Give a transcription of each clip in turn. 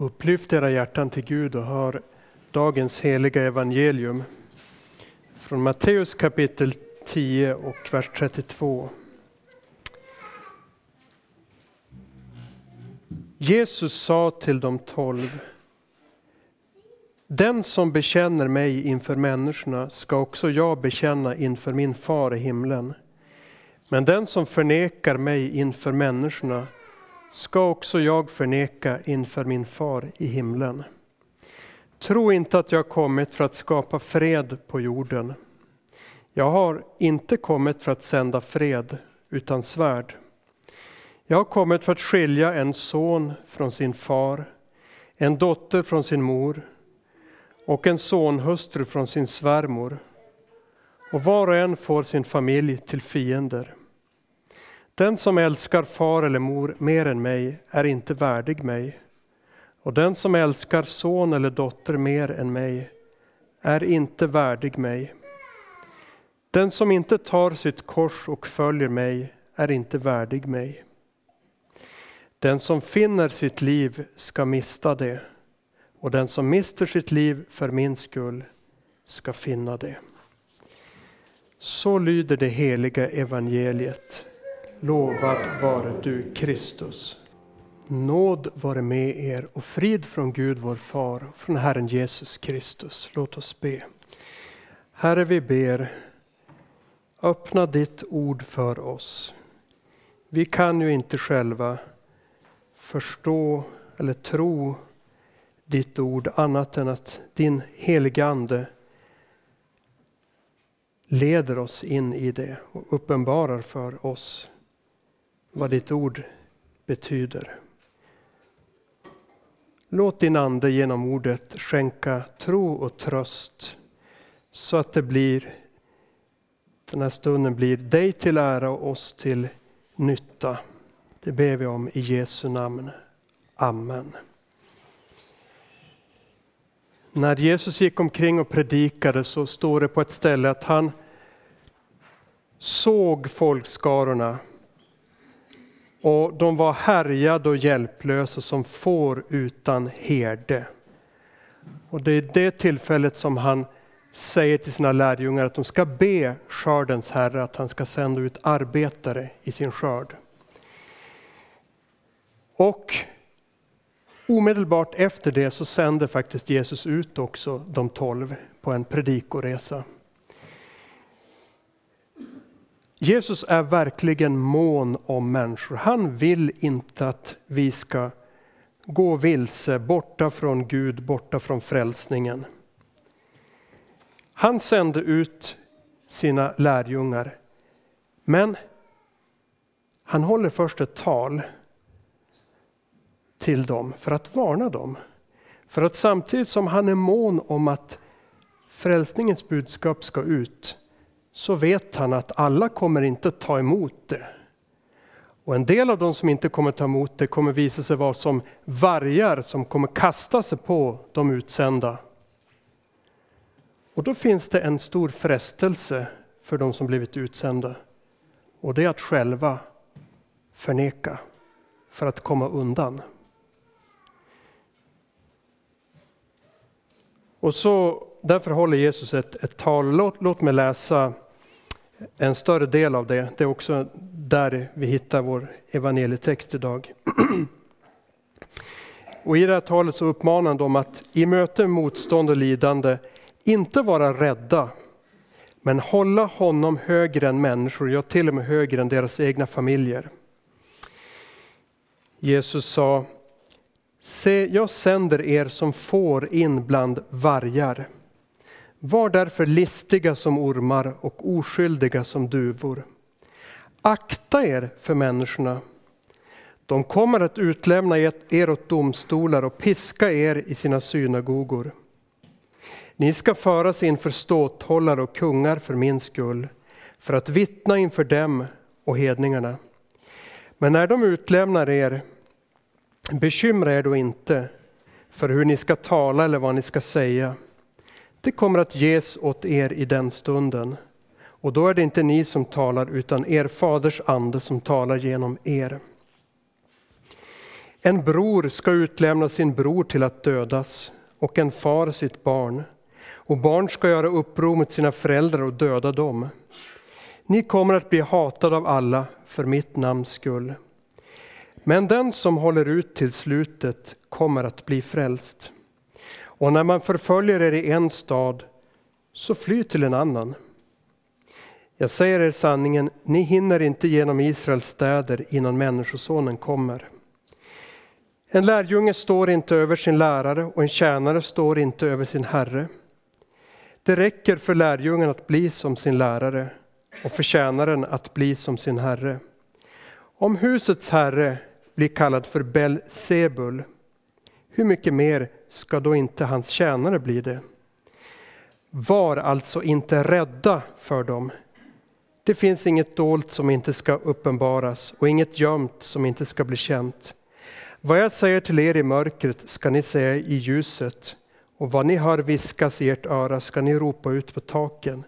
Upplyft era hjärtan till Gud och hör dagens heliga evangelium från Matteus kapitel 10 och vers 32. Jesus sa till de tolv Den som bekänner mig inför människorna ska också jag bekänna inför min far i himlen. Men den som förnekar mig inför människorna ska också jag förneka inför min far i himlen. Tro inte att jag kommit för att skapa fred på jorden. Jag har inte kommit för att sända fred, utan svärd. Jag har kommit för att skilja en son från sin far, en dotter från sin mor och en sonhustru från sin svärmor. Och var och en får sin familj till fiender. Den som älskar far eller mor mer än mig är inte värdig mig. Och den som älskar son eller dotter mer än mig är inte värdig mig. Den som inte tar sitt kors och följer mig är inte värdig mig. Den som finner sitt liv ska mista det och den som mister sitt liv för min skull ska finna det. Så lyder det heliga evangeliet. Lovad vare du Kristus. Nåd vare med er och frid från Gud vår far och från Herren Jesus Kristus. Låt oss be. Herre, vi ber, öppna ditt ord för oss. Vi kan ju inte själva förstå eller tro ditt ord annat än att din helige Ande leder oss in i det och uppenbarar för oss vad ditt ord betyder. Låt din Ande genom ordet skänka tro och tröst så att det blir den här stunden blir dig till ära och oss till nytta. Det ber vi om i Jesu namn. Amen. När Jesus gick omkring och predikade så står det på ett ställe att han såg folkskarorna och de var härjade och hjälplösa som får utan herde. Och det är det tillfället som han säger till sina lärjungar att de ska be skördens herre att han ska sända ut arbetare i sin skörd. Och omedelbart efter det så sänder faktiskt Jesus ut också de tolv på en predikoresa. Jesus är verkligen mån om människor. Han vill inte att vi ska gå vilse, borta från Gud, borta från frälsningen. Han sände ut sina lärjungar. Men han håller först ett tal till dem för att varna dem. För att samtidigt som han är mån om att frälsningens budskap ska ut så vet han att alla kommer inte ta emot det. Och en del av de som inte kommer ta emot det kommer visa sig vara som vargar som kommer kasta sig på de utsända. Och då finns det en stor frestelse för de som blivit utsända. Och det är att själva förneka för att komma undan. Och så därför håller Jesus ett, ett tal. Låt, låt mig läsa en större del av det. Det är också där vi hittar vår evangelietext idag. Och I det här talet så uppmanar de att i möte med motstånd och lidande inte vara rädda, men hålla honom högre än människor, ja till och med högre än deras egna familjer. Jesus sa, se jag sänder er som får in bland vargar. Var därför listiga som ormar och oskyldiga som duvor. Akta er för människorna. De kommer att utlämna er åt domstolar och piska er i sina synagogor. Ni ska föras inför ståthållare och kungar för min skull, för att vittna inför dem och hedningarna. Men när de utlämnar er, bekymra er då inte för hur ni ska tala eller vad ni ska säga. Det kommer att ges åt er i den stunden. Och då är det inte ni som talar utan er faders ande som talar genom er. En bror ska utlämna sin bror till att dödas och en far sitt barn. Och barn ska göra uppror mot sina föräldrar och döda dem. Ni kommer att bli hatade av alla för mitt namns skull. Men den som håller ut till slutet kommer att bli frälst. Och när man förföljer er i en stad, så fly till en annan. Jag säger er sanningen, ni hinner inte genom Israels städer innan Människosonen kommer. En lärjunge står inte över sin lärare och en tjänare står inte över sin herre. Det räcker för lärjungen att bli som sin lärare och för tjänaren att bli som sin herre. Om husets herre blir kallad för Belsebul, hur mycket mer ska då inte hans tjänare bli det? Var alltså inte rädda för dem. Det finns inget dolt som inte ska uppenbaras och inget gömt som inte ska bli känt. Vad jag säger till er i mörkret ska ni säga i ljuset och vad ni hör viskas i ert öra ska ni ropa ut på taken.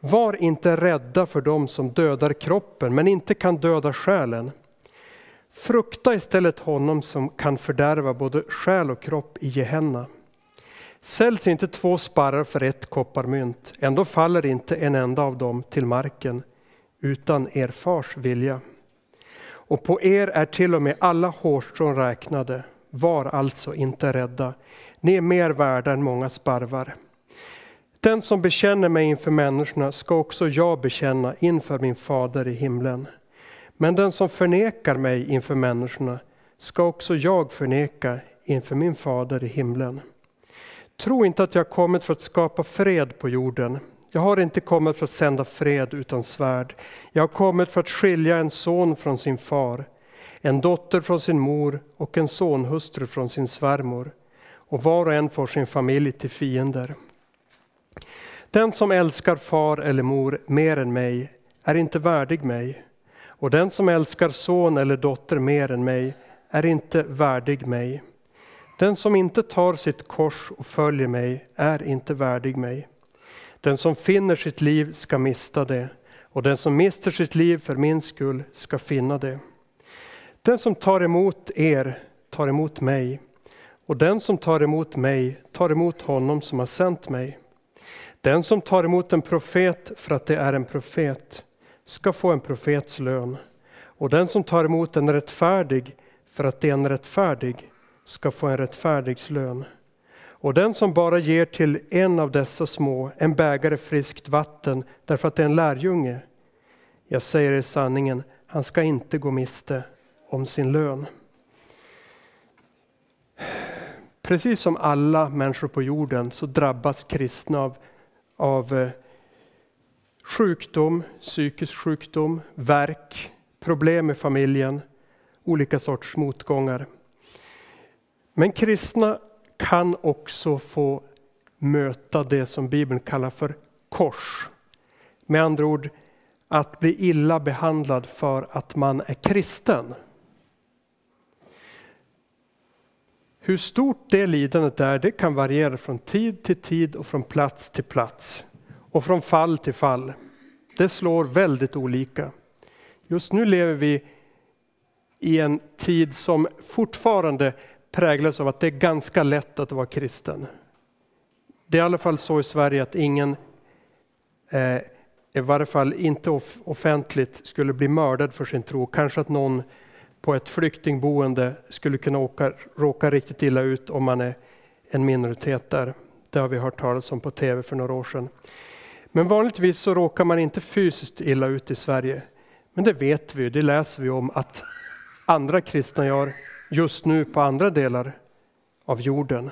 Var inte rädda för dem som dödar kroppen men inte kan döda själen. Frukta istället honom som kan fördärva både själ och kropp i Gehenna. Säljs inte två sparrar för ett kopparmynt, ändå faller inte en enda av dem till marken utan er fars vilja. Och på er är till och med alla hårstrån räknade. Var alltså inte rädda. Ni är mer värda än många sparvar. Den som bekänner mig inför människorna ska också jag bekänna inför min fader i himlen. Men den som förnekar mig inför människorna ska också jag förneka inför min fader i himlen. Tro inte att jag kommit för att skapa fred på jorden. Jag har inte kommit för att sända fred utan svärd. Jag har kommit för att skilja en son från sin far, en dotter från sin mor och en sonhustru från sin svärmor. Och var och en får sin familj till fiender. Den som älskar far eller mor mer än mig är inte värdig mig. Och den som älskar son eller dotter mer än mig är inte värdig mig. Den som inte tar sitt kors och följer mig är inte värdig mig. Den som finner sitt liv ska mista det och den som mister sitt liv för min skull ska finna det. Den som tar emot er tar emot mig och den som tar emot mig tar emot honom som har sänt mig. Den som tar emot en profet för att det är en profet ska få en profets lön och den som tar emot en rättfärdig för att det är en rättfärdig ska få en rättfärdigs lön. Och den som bara ger till en av dessa små en bägare friskt vatten därför att det är en lärjunge, jag säger er sanningen, han ska inte gå miste om sin lön. Precis som alla människor på jorden så drabbas kristna av, av eh, sjukdom, psykisk sjukdom, verk, problem med familjen, olika sorters motgångar. Men kristna kan också få möta det som Bibeln kallar för kors. Med andra ord, att bli illa behandlad för att man är kristen. Hur stort det lidandet är, det kan variera från tid till tid och från plats till plats och från fall till fall. Det slår väldigt olika. Just nu lever vi i en tid som fortfarande präglas av att det är ganska lätt att vara kristen. Det är i alla fall så i Sverige att ingen, eh, i varje fall inte off offentligt, skulle bli mördad för sin tro. Kanske att någon på ett flyktingboende skulle kunna åka, råka riktigt illa ut om man är en minoritet där. Det har vi hört talas om på tv för några år sedan. Men vanligtvis så råkar man inte fysiskt illa ut i Sverige. Men det vet vi, det läser vi om att andra kristna gör just nu på andra delar av jorden.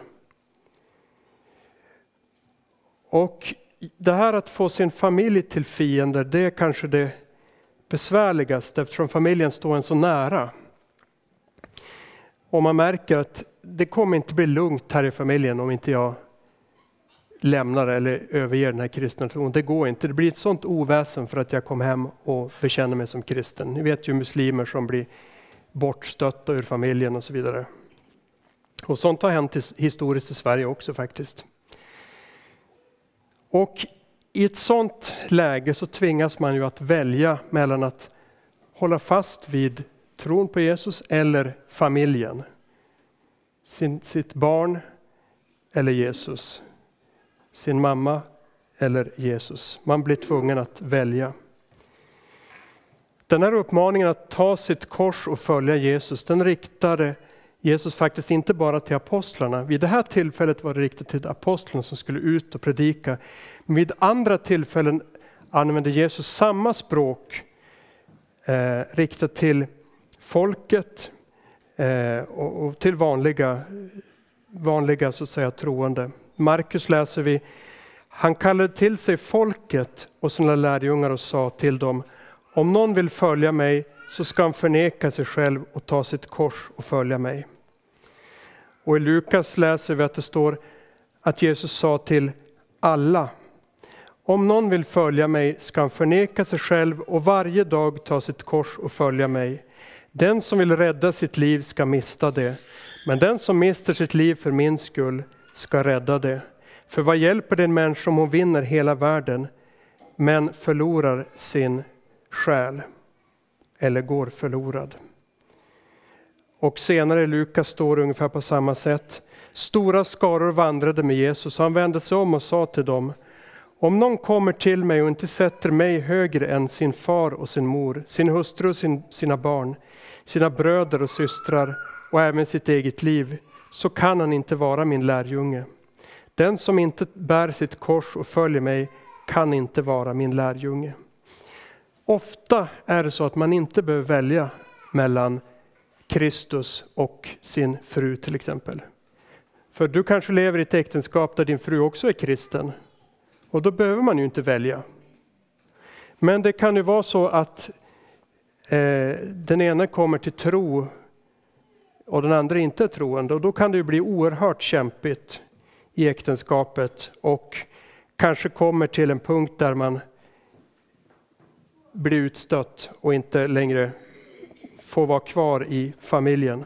Och det här att få sin familj till fiender, det är kanske det besvärligaste eftersom familjen står en så nära. Och man märker att det kommer inte bli lugnt här i familjen om inte jag lämnar eller överger den här kristna tron. Det går inte. Det blir ett sånt oväsen för att jag kom hem och bekänner mig som kristen. Ni vet ju muslimer som blir bortstötta ur familjen och så vidare. Och sånt har hänt historiskt i Sverige också faktiskt. Och i ett sånt läge så tvingas man ju att välja mellan att hålla fast vid tron på Jesus eller familjen. Sin, sitt barn eller Jesus. Sin mamma eller Jesus. Man blir tvungen att välja. Den här uppmaningen att ta sitt kors och följa Jesus, den riktade Jesus faktiskt inte bara till apostlarna. Vid det här tillfället var det riktat till apostlarna som skulle ut och predika. Men vid andra tillfällen använde Jesus samma språk eh, riktat till folket eh, och, och, till vanliga, vanliga så att säga, troende. Markus läser vi, han kallade till sig folket och sina lärjungar och sa till dem, om någon vill följa mig så ska han förneka sig själv och ta sitt kors och följa mig. Och i Lukas läser vi att det står att Jesus sa till alla. Om någon vill följa mig ska han förneka sig själv och varje dag ta sitt kors och följa mig. Den som vill rädda sitt liv ska mista det, men den som mister sitt liv för min skull ska rädda det. För vad hjälper det en människa om hon vinner hela världen men förlorar sin själ eller går förlorad? Och senare i Lukas står det ungefär på samma sätt. Stora skaror vandrade med Jesus och han vände sig om och sa till dem om någon kommer till mig och inte sätter mig högre än sin far och sin mor, sin hustru och sin, sina barn, sina bröder och systrar och även sitt eget liv, så kan han inte vara min lärjunge. Den som inte bär sitt kors och följer mig kan inte vara min lärjunge. Ofta är det så att man inte behöver välja mellan Kristus och sin fru till exempel. För du kanske lever i ett äktenskap där din fru också är kristen. Och då behöver man ju inte välja. Men det kan ju vara så att eh, den ena kommer till tro och den andra inte är troende. Och då kan det ju bli oerhört kämpigt i äktenskapet och kanske kommer till en punkt där man blir utstött och inte längre får vara kvar i familjen.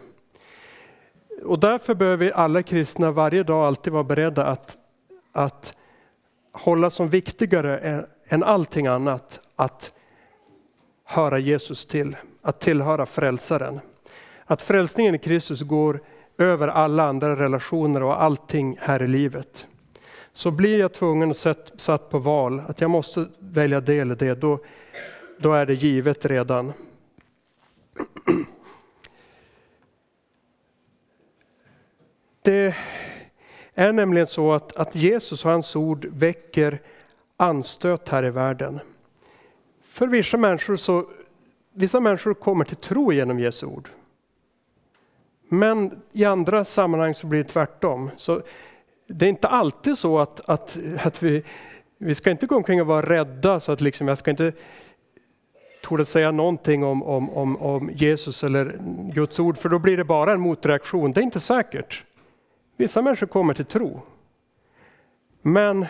Och därför behöver alla kristna varje dag alltid vara beredda att, att hålla som viktigare än allting annat att höra Jesus till, att tillhöra frälsaren. Att frälsningen i Kristus går över alla andra relationer och allting här i livet. Så blir jag tvungen och sätt, satt på val, att jag måste välja det eller det, då, då är det givet redan. Det är nämligen så att, att Jesus och hans ord väcker anstöt här i världen. För vissa människor, så, vissa människor kommer till tro genom Jesu ord. Men i andra sammanhang så blir det tvärtom. Så det är inte alltid så att, att, att vi, vi ska inte gå omkring och vara rädda så att liksom, jag ska inte torde säga någonting om, om, om, om Jesus eller Guds ord, för då blir det bara en motreaktion. Det är inte säkert. Vissa människor kommer till tro. Men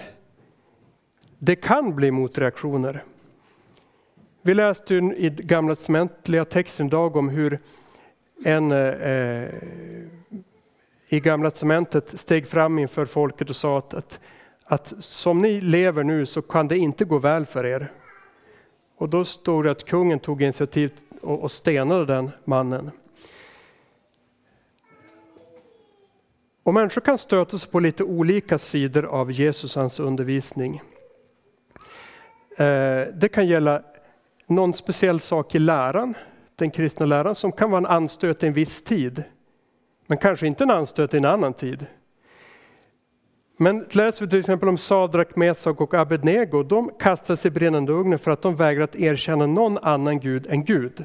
det kan bli motreaktioner. Vi läste i gamla testamentliga texten idag om hur en eh, eh, i gamla testamentet steg fram inför folket och sa att, att, att som ni lever nu så kan det inte gå väl för er. Och då stod det att kungen tog initiativ och, och stenade den mannen. Och människor kan stöta sig på lite olika sidor av Jesus och hans undervisning. Eh, det kan gälla någon speciell sak i läran, den kristna läran, som kan vara en anstöt i en viss tid. Men kanske inte en anstöt i en annan tid. Men läser vi till exempel om Sadrak, Mesak och Abednego, de kastades i brinnande ugnen för att de vägrat erkänna någon annan gud än Gud.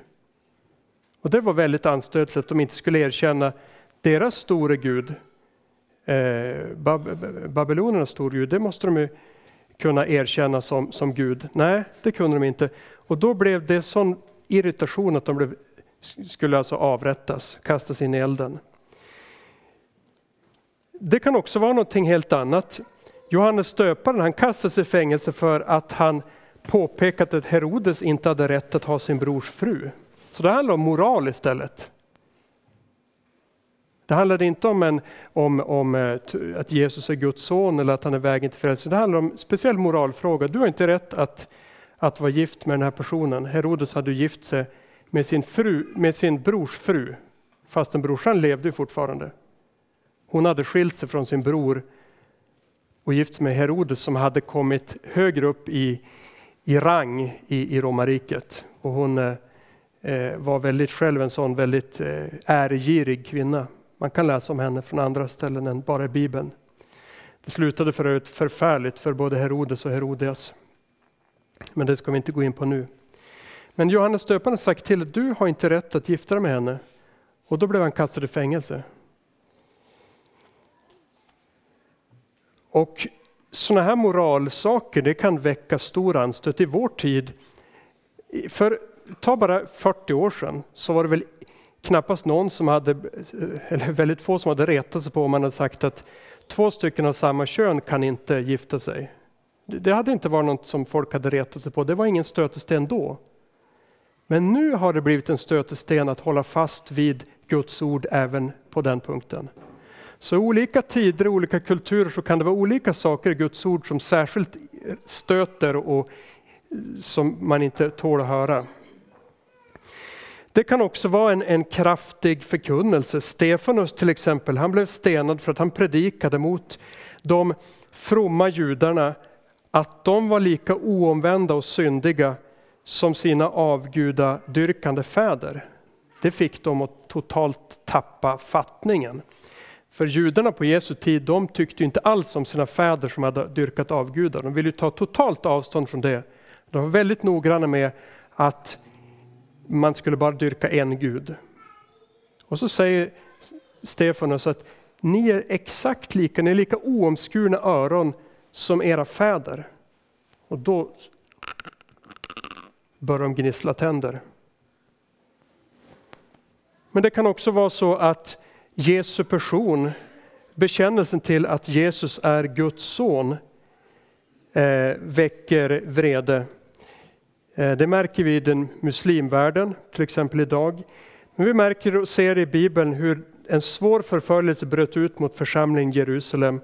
Och det var väldigt anstötligt att de inte skulle erkänna deras store gud, eh, Bab babylonernas store gud, det måste de ju kunna erkänna som, som Gud. Nej, det kunde de inte. Och då blev det sån irritation att de blev, skulle alltså avrättas, kastas in i elden. Det kan också vara någonting helt annat. Johannes döparen han kastades i fängelse för att han påpekat att Herodes inte hade rätt att ha sin brors fru. Så det handlar om moral istället. Det handlade inte om, en, om, om eh, att Jesus är Guds son eller att han är vägen till frälsning. Det handlar om en speciell moralfråga. Du har inte rätt att, att vara gift med den här personen. Herodes hade gift sig med sin, fru, med sin brors fru, fastän brorsan levde fortfarande. Hon hade skilt sig från sin bror och gift sig med Herodes som hade kommit högre upp i, i rang i, i romarriket. Och hon eh, eh, var väldigt själv en sån väldigt eh, äregirig kvinna. Man kan läsa om henne från andra ställen än bara i Bibeln. Det slutade för övrigt förfärligt för både Herodes och Herodias. Men det ska vi inte gå in på nu. Men Johannes döparen sagt till att du har inte rätt att gifta dig med henne. Och då blev han kastad i fängelse. Och sådana här moralsaker det kan väcka stor anstöt i vår tid. För ta bara 40 år sedan så var det väl knappast någon som hade, eller väldigt få som hade retat sig på om man hade sagt att två stycken av samma kön kan inte gifta sig. Det hade inte varit något som folk hade retat sig på, det var ingen stötesten då. Men nu har det blivit en stötesten att hålla fast vid Guds ord även på den punkten. Så i olika tider och olika kulturer så kan det vara olika saker i Guds ord som särskilt stöter och som man inte tål att höra. Det kan också vara en, en kraftig förkunnelse. Stefanus till exempel, han blev stenad för att han predikade mot de fromma judarna att de var lika oomvända och syndiga som sina avgudadyrkande fäder. Det fick dem att totalt tappa fattningen. För judarna på Jesu tid, de tyckte inte alls om sina fäder som hade dyrkat avgudar. De ville ta totalt avstånd från det. De var väldigt noggranna med att man skulle bara dyrka en gud. Och så säger Stefanus att ni är exakt lika, ni är lika oomskurna öron som era fäder. Och då bör de gnissla tänder. Men det kan också vara så att Jesu person, bekännelsen till att Jesus är Guds son, eh, väcker vrede. Eh, det märker vi i den muslimvärlden, till exempel idag. Men vi märker och ser i Bibeln hur en svår förföljelse bröt ut mot församlingen i Jerusalem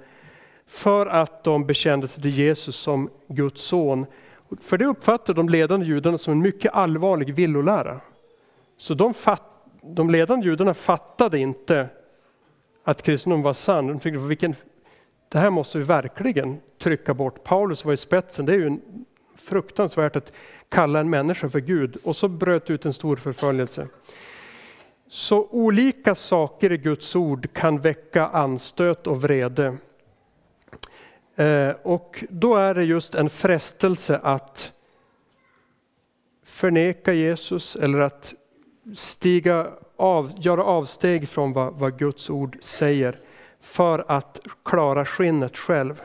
för att de bekände sig till Jesus som Guds son. För det uppfattade de ledande judarna som en mycket allvarlig villolära. Så de, fatt, de ledande judarna fattade inte att kristendom var sann. De tyckte, vilken, det här måste vi verkligen trycka bort. Paulus var i spetsen. Det är ju fruktansvärt att kalla en människa för Gud. Och så bröt ut en stor förföljelse. Så olika saker i Guds ord kan väcka anstöt och vrede. Eh, och då är det just en frestelse att förneka Jesus eller att stiga av, göra avsteg från vad, vad Guds ord säger för att klara skinnet själv.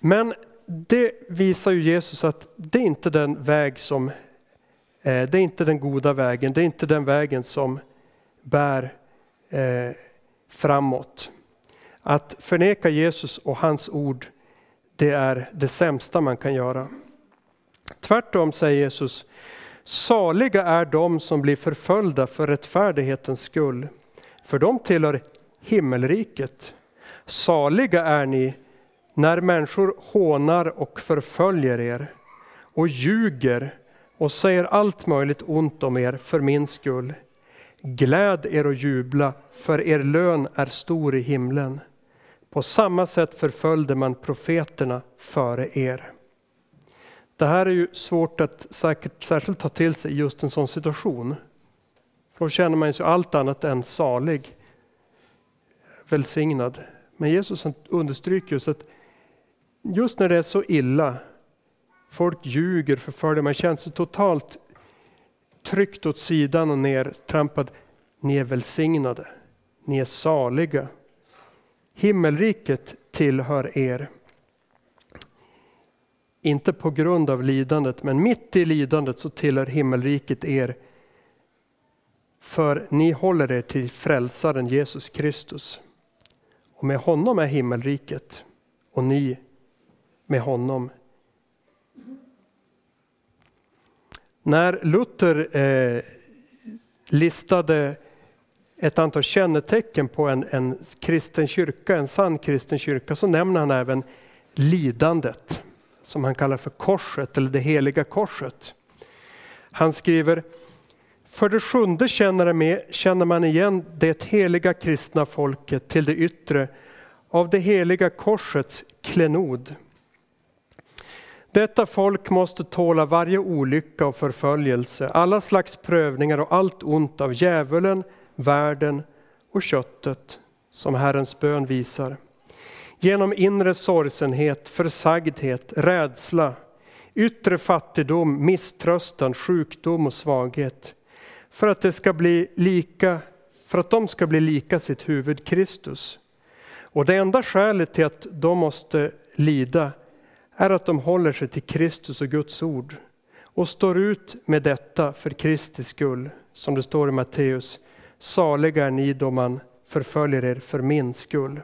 Men det visar ju Jesus att det är inte den väg som, eh, det är inte den goda vägen, det är inte den vägen som bär eh, framåt. Att förneka Jesus och hans ord, det är det sämsta man kan göra. Tvärtom säger Jesus, saliga är de som blir förföljda för rättfärdighetens skull, för de tillhör himmelriket. Saliga är ni när människor hånar och förföljer er och ljuger och säger allt möjligt ont om er för min skull. Gläd er och jubla, för er lön är stor i himlen. På samma sätt förföljde man profeterna före er. Det här är ju svårt att säkert, särskilt ta till sig i just en sån situation. Då känner man sig allt annat än salig, välsignad. Men Jesus understryker just att just när det är så illa, folk ljuger, förföljer, man känner sig totalt tryckt åt sidan och nertrampad. Ni är välsignade, ni är saliga. Himmelriket tillhör er. Inte på grund av lidandet, men mitt i lidandet så tillhör himmelriket er. För ni håller er till frälsaren Jesus Kristus. Och med honom är himmelriket och ni med honom. När Luther eh, listade ett antal kännetecken på en, en kristen kyrka, en sann kristen kyrka, så nämner han även lidandet som han kallar för korset eller det heliga korset. Han skriver För det sjunde känner man igen det heliga kristna folket till det yttre av det heliga korsets klenod. Detta folk måste tåla varje olycka och förföljelse, alla slags prövningar och allt ont av djävulen, världen och köttet, som Herrens bön visar. Genom inre sorgsenhet, försagdhet, rädsla, yttre fattigdom, misströstan, sjukdom och svaghet. För att, det ska bli lika, för att de ska bli lika sitt huvud Kristus. Och det enda skälet till att de måste lida är att de håller sig till Kristus och Guds ord och står ut med detta för Kristi skull, som det står i Matteus. Saliga är ni då man förföljer er för min skull.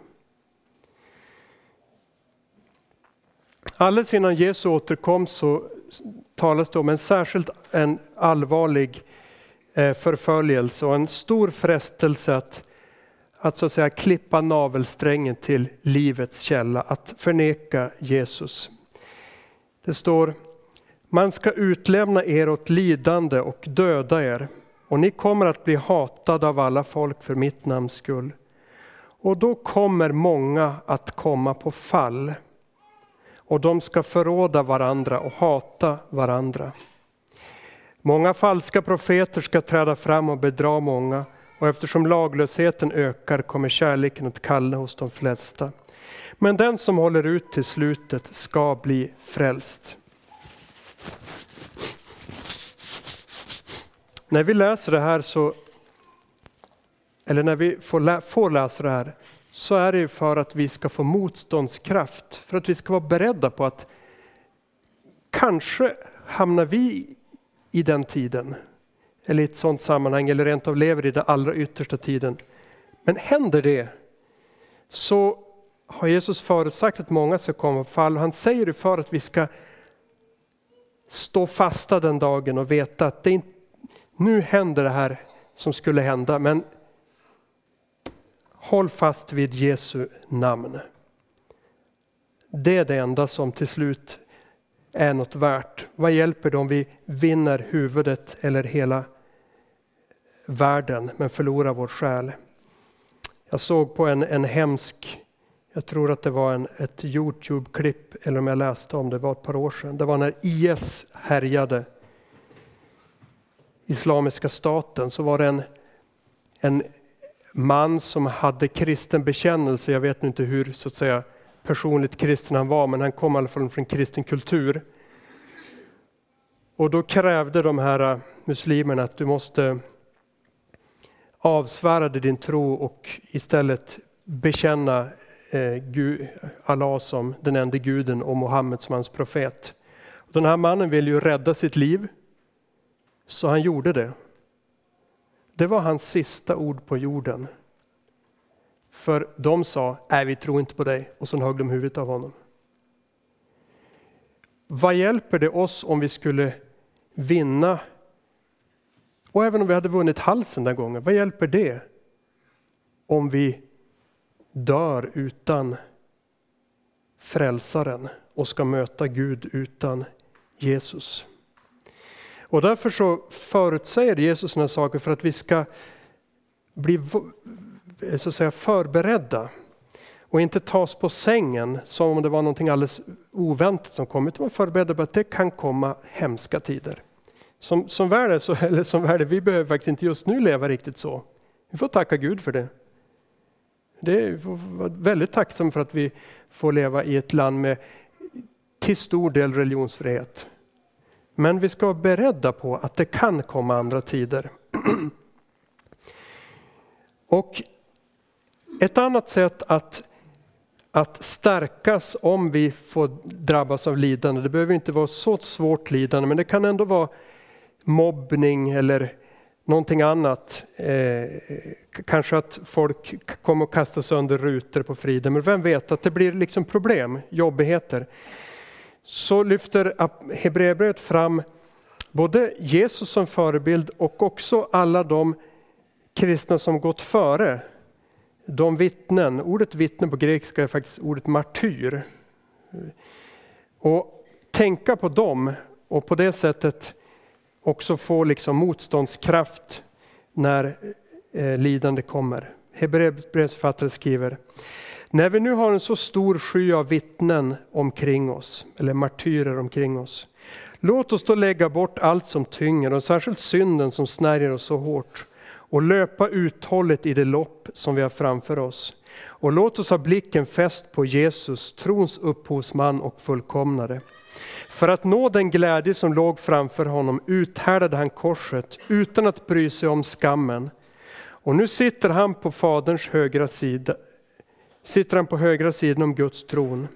Alldeles innan Jesu återkomst så talas det om en särskilt en allvarlig eh, förföljelse och en stor frestelse att, att så att säga klippa navelsträngen till livets källa, att förneka Jesus. Det står, man ska utlämna er åt lidande och döda er och ni kommer att bli hatade av alla folk för mitt namns skull. Och då kommer många att komma på fall och de ska förråda varandra och hata varandra. Många falska profeter ska träda fram och bedra många och eftersom laglösheten ökar kommer kärleken att kalla hos de flesta. Men den som håller ut till slutet ska bli frälst. När vi läser det här så, eller när vi får, lä får läsa det här, så är det för att vi ska få motståndskraft, för att vi ska vara beredda på att kanske hamnar vi i den tiden, eller i ett sådant sammanhang, eller rent av lever i den allra yttersta tiden. Men händer det, så har Jesus förutsagt att många ska komma på fall. Han säger det för att vi ska stå fasta den dagen och veta att det inte, nu händer det här som skulle hända, men håll fast vid Jesu namn. Det är det enda som till slut är något värt. Vad hjälper det om vi vinner huvudet eller hela världen men förlorar vår själ? Jag såg på en, en hemsk jag tror att det var en, ett Youtube-klipp, eller om jag läste om det, var ett par år sedan. Det var när IS härjade Islamiska staten, så var det en, en man som hade kristen bekännelse. Jag vet inte hur så att säga, personligt kristen han var, men han kom i alla fall från kristen kultur. Och då krävde de här äh, muslimerna att du måste avsvära dig din tro och istället bekänna äh, Allah som den enda guden och Muhammed som hans profet. Den här mannen ville ju rädda sitt liv, så han gjorde det. Det var hans sista ord på jorden. För de sa, nej vi tror inte på dig, och så högg de huvudet av honom. Vad hjälper det oss om vi skulle vinna, och även om vi hade vunnit halsen den gången, vad hjälper det om vi dör utan frälsaren och ska möta Gud utan Jesus. Och därför så förutsäger Jesus sådana saker för att vi ska bli så att säga, förberedda och inte tas på sängen som om det var något alldeles oväntat som kom, utan vara förberedda på att det kan komma hemska tider. Som, som värld så, eller som värld, vi behöver faktiskt inte just nu leva riktigt så. Vi får tacka Gud för det. Det är väldigt tacksam för att vi får leva i ett land med till stor del religionsfrihet. Men vi ska vara beredda på att det kan komma andra tider. Och ett annat sätt att, att stärkas om vi får drabbas av lidande, det behöver inte vara så svårt lidande, men det kan ändå vara mobbning eller någonting annat. Eh, kanske att folk kommer att kasta sönder rutor på friden, men vem vet att det blir liksom problem, jobbigheter. Så lyfter Hebreerbrevet fram både Jesus som förebild och också alla de kristna som gått före. De vittnen, ordet vittne på grekiska är faktiskt ordet martyr. Och tänka på dem och på det sättet också få liksom motståndskraft när eh, lidande kommer. Hebreerbrevets författare skriver när vi nu har en så stor sky av vittnen omkring oss, eller martyrer omkring oss, låt oss då lägga bort allt som tynger och särskilt synden som snärjer oss så hårt och löpa uthålligt i det lopp som vi har framför oss. Och låt oss ha blicken fäst på Jesus, trons upphovsman och fullkomnare. För att nå den glädje som låg framför honom uthärdade han korset utan att bry sig om skammen. Och nu sitter han på Faderns högra sida, sitter han på högra sidan om Guds tron.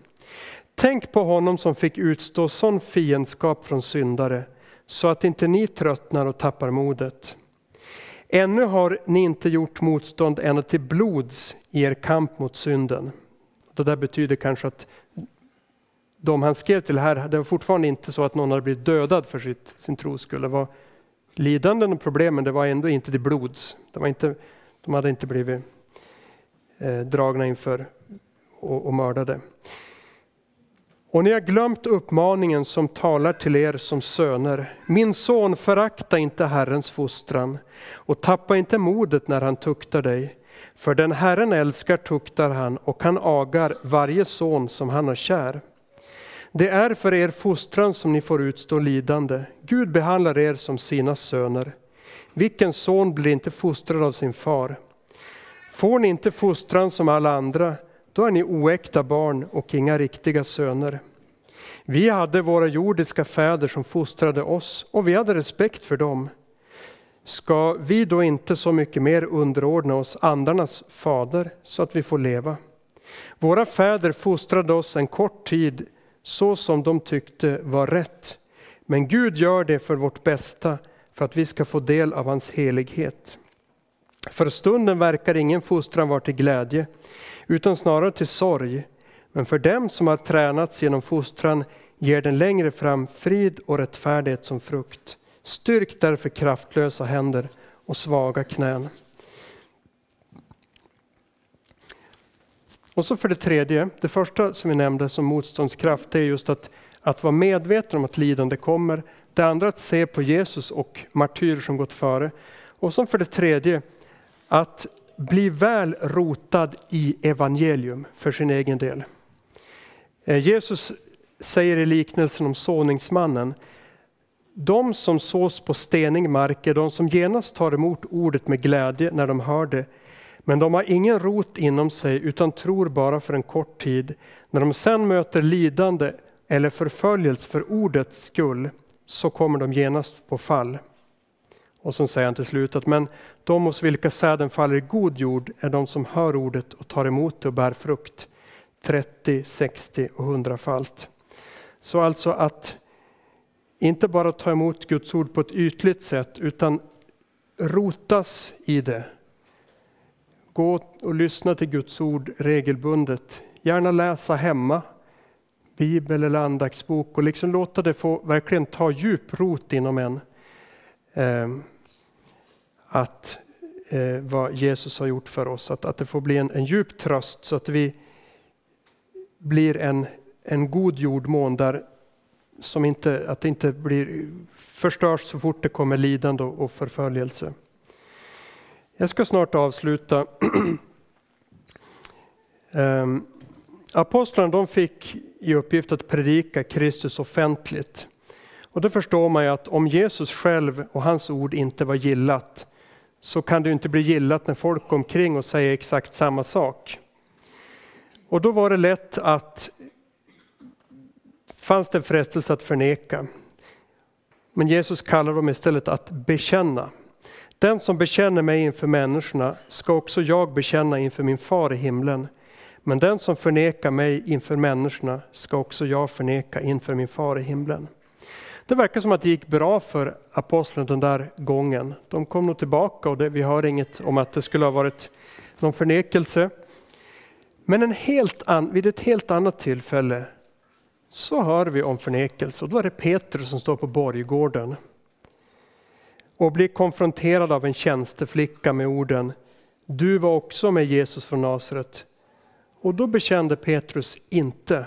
Tänk på honom som fick utstå sån fiendskap från syndare, så att inte ni tröttnar och tappar modet. Ännu har ni inte gjort motstånd ända till blods i er kamp mot synden. Det där betyder kanske att de han skrev till här, det var fortfarande inte så att någon hade blivit dödad för sitt, sin tros skull. Det var lidanden och problemen, det var ändå inte till blods. Det var inte, de hade inte blivit Eh, dragna inför och, och mördade. Och ni har glömt uppmaningen som talar till er som söner. Min son, förakta inte Herrens fostran och tappa inte modet när han tuktar dig. För den Herren älskar tuktar han och han agar varje son som han har kär. Det är för er fostran som ni får utstå lidande. Gud behandlar er som sina söner. Vilken son blir inte fostrad av sin far? Får ni inte fostran som alla andra, då är ni oäkta barn och inga riktiga söner. Vi hade våra jordiska fäder som fostrade oss och vi hade respekt för dem. Ska vi då inte så mycket mer underordna oss andarnas fader så att vi får leva? Våra fäder fostrade oss en kort tid så som de tyckte var rätt. Men Gud gör det för vårt bästa, för att vi ska få del av hans helighet. För stunden verkar ingen fostran vara till glädje, utan snarare till sorg. Men för dem som har tränats genom fostran ger den längre fram frid och rättfärdighet som frukt. Styrk därför kraftlösa händer och svaga knän. Och så för det tredje, det första som vi nämnde som motståndskraft, det är just att, att vara medveten om att lidande kommer. Det andra att se på Jesus och martyrer som gått före. Och så för det tredje, att bli väl rotad i evangelium för sin egen del. Eh, Jesus säger i liknelsen om såningsmannen, de som sås på stenig mark är de som genast tar emot ordet med glädje när de hör det, men de har ingen rot inom sig utan tror bara för en kort tid. När de sen möter lidande eller förföljelse för ordets skull så kommer de genast på fall. Och sen säger han till slut att men de hos vilka säden faller i god jord är de som hör ordet och tar emot det och bär frukt. 30, 60 och 100-falt. Så alltså att inte bara ta emot Guds ord på ett ytligt sätt utan rotas i det gå och lyssna till Guds ord regelbundet. Gärna läsa hemma, bibel eller andaktsbok och liksom låta det få verkligen ta djup rot inom en. Ehm, att eh, vad Jesus har gjort för oss, att, att det får bli en, en djup tröst så att vi blir en, en god jordmån där som inte, att det inte blir förstörs så fort det kommer lidande och förföljelse. Jag ska snart avsluta. um, apostlarna de fick i uppgift att predika Kristus offentligt. Och då förstår man ju att om Jesus själv och hans ord inte var gillat så kan det inte bli gillat när folk går omkring och säger exakt samma sak. Och då var det lätt att fanns det en frestelse att förneka. Men Jesus kallar dem istället att bekänna. Den som bekänner mig inför människorna ska också jag bekänna inför min far i himlen. Men den som förnekar mig inför människorna ska också jag förneka inför min far i himlen. Det verkar som att det gick bra för apostlarna den där gången. De kom nog tillbaka och det, vi hör inget om att det skulle ha varit någon förnekelse. Men en helt an, vid ett helt annat tillfälle så hör vi om förnekelse och då är det Petrus som står på borggården och blir konfronterad av en tjänsteflicka med orden Du var också med Jesus från Nasaret. Och då bekände Petrus inte.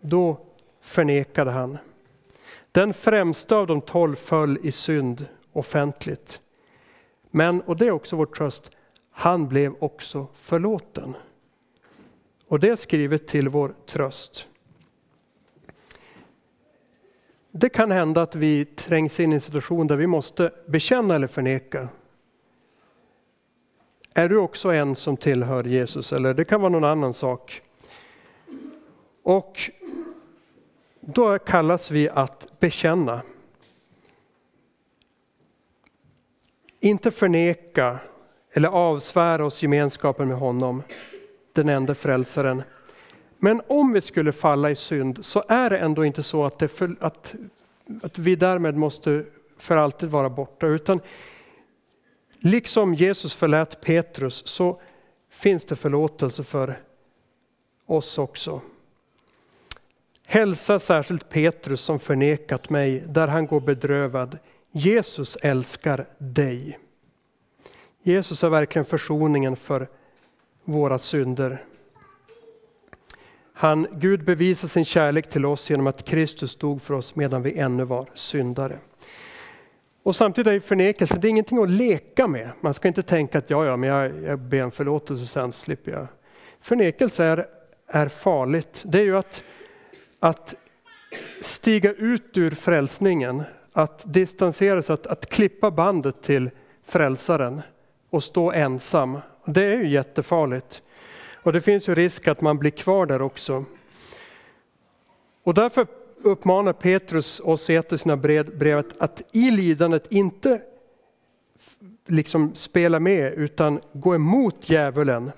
Då förnekade han. Den främsta av de tolv föll i synd offentligt. Men, och det är också vår tröst, han blev också förlåten. Och det är skrivet till vår tröst. Det kan hända att vi trängs in i en situation där vi måste bekänna eller förneka. Är du också en som tillhör Jesus eller det kan vara någon annan sak. Och då kallas vi att bekänna. Inte förneka eller avsvära oss gemenskapen med honom, den enda frälsaren. Men om vi skulle falla i synd så är det ändå inte så att, för, att, att vi därmed måste för alltid vara borta. Utan liksom Jesus förlät Petrus så finns det förlåtelse för oss också. Hälsa särskilt Petrus som förnekat mig där han går bedrövad. Jesus älskar dig. Jesus är verkligen försoningen för våra synder. Han, Gud bevisar sin kärlek till oss genom att Kristus dog för oss medan vi ännu var syndare. Och samtidigt är förnekelse, det är ingenting att leka med. Man ska inte tänka att ja, ja, men jag, jag ber om förlåtelse sen slipper jag. Förnekelse är, är farligt. Det är ju att, att stiga ut ur frälsningen, att distansera sig, att, att klippa bandet till frälsaren och stå ensam. Det är ju jättefarligt. Och det finns ju risk att man blir kvar där också. Och därför uppmanar Petrus oss i sina brev att i lidandet inte liksom spela med utan gå emot djävulen.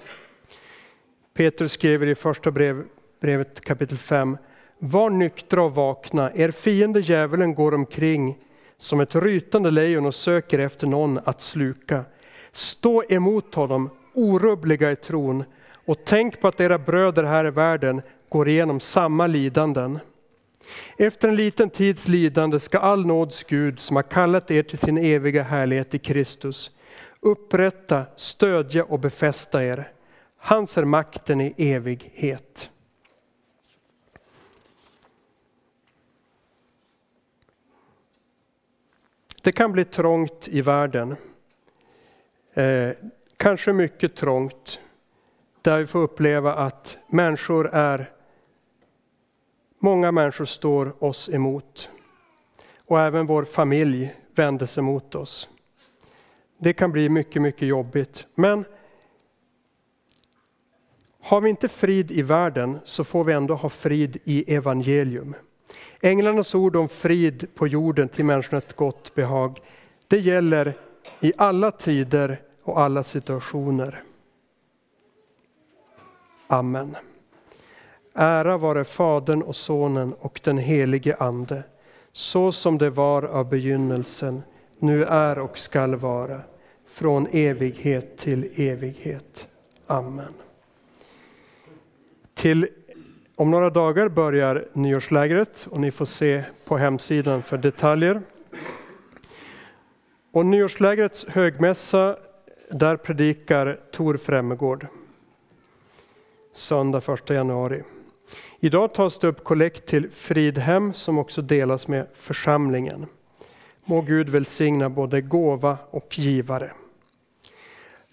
Petrus skriver i första brev, brevet kapitel 5. Var nyktra och vakna, er fiende djävulen går omkring som ett rytande lejon och söker efter någon att sluka. Stå emot honom, orubbliga i tron, och tänk på att era bröder här i världen går igenom samma lidanden. Efter en liten tids lidande ska all nåds Gud som har kallat er till sin eviga härlighet i Kristus upprätta, stödja och befästa er. Hans är makten i evighet. Det kan bli trångt i världen. Eh, kanske mycket trångt. Där vi får uppleva att människor är Många människor står oss emot. Och även vår familj vänder sig mot oss. Det kan bli mycket, mycket jobbigt. Men har vi inte frid i världen så får vi ändå ha frid i evangelium. Änglarnas ord om frid på jorden till människorna ett gott behag. Det gäller i alla tider och alla situationer. Amen. Ära vare Fadern och Sonen och den helige Ande, så som det var av begynnelsen, nu är och skall vara, från evighet till evighet. Amen. Till om några dagar börjar nyårslägret och ni får se på hemsidan för detaljer. Och nyårslägrets högmässa, där predikar Tor Fremmegård, Söndag 1 januari. Idag tas det upp kollekt till Fridhem som också delas med församlingen. Må Gud välsigna både gåva och givare.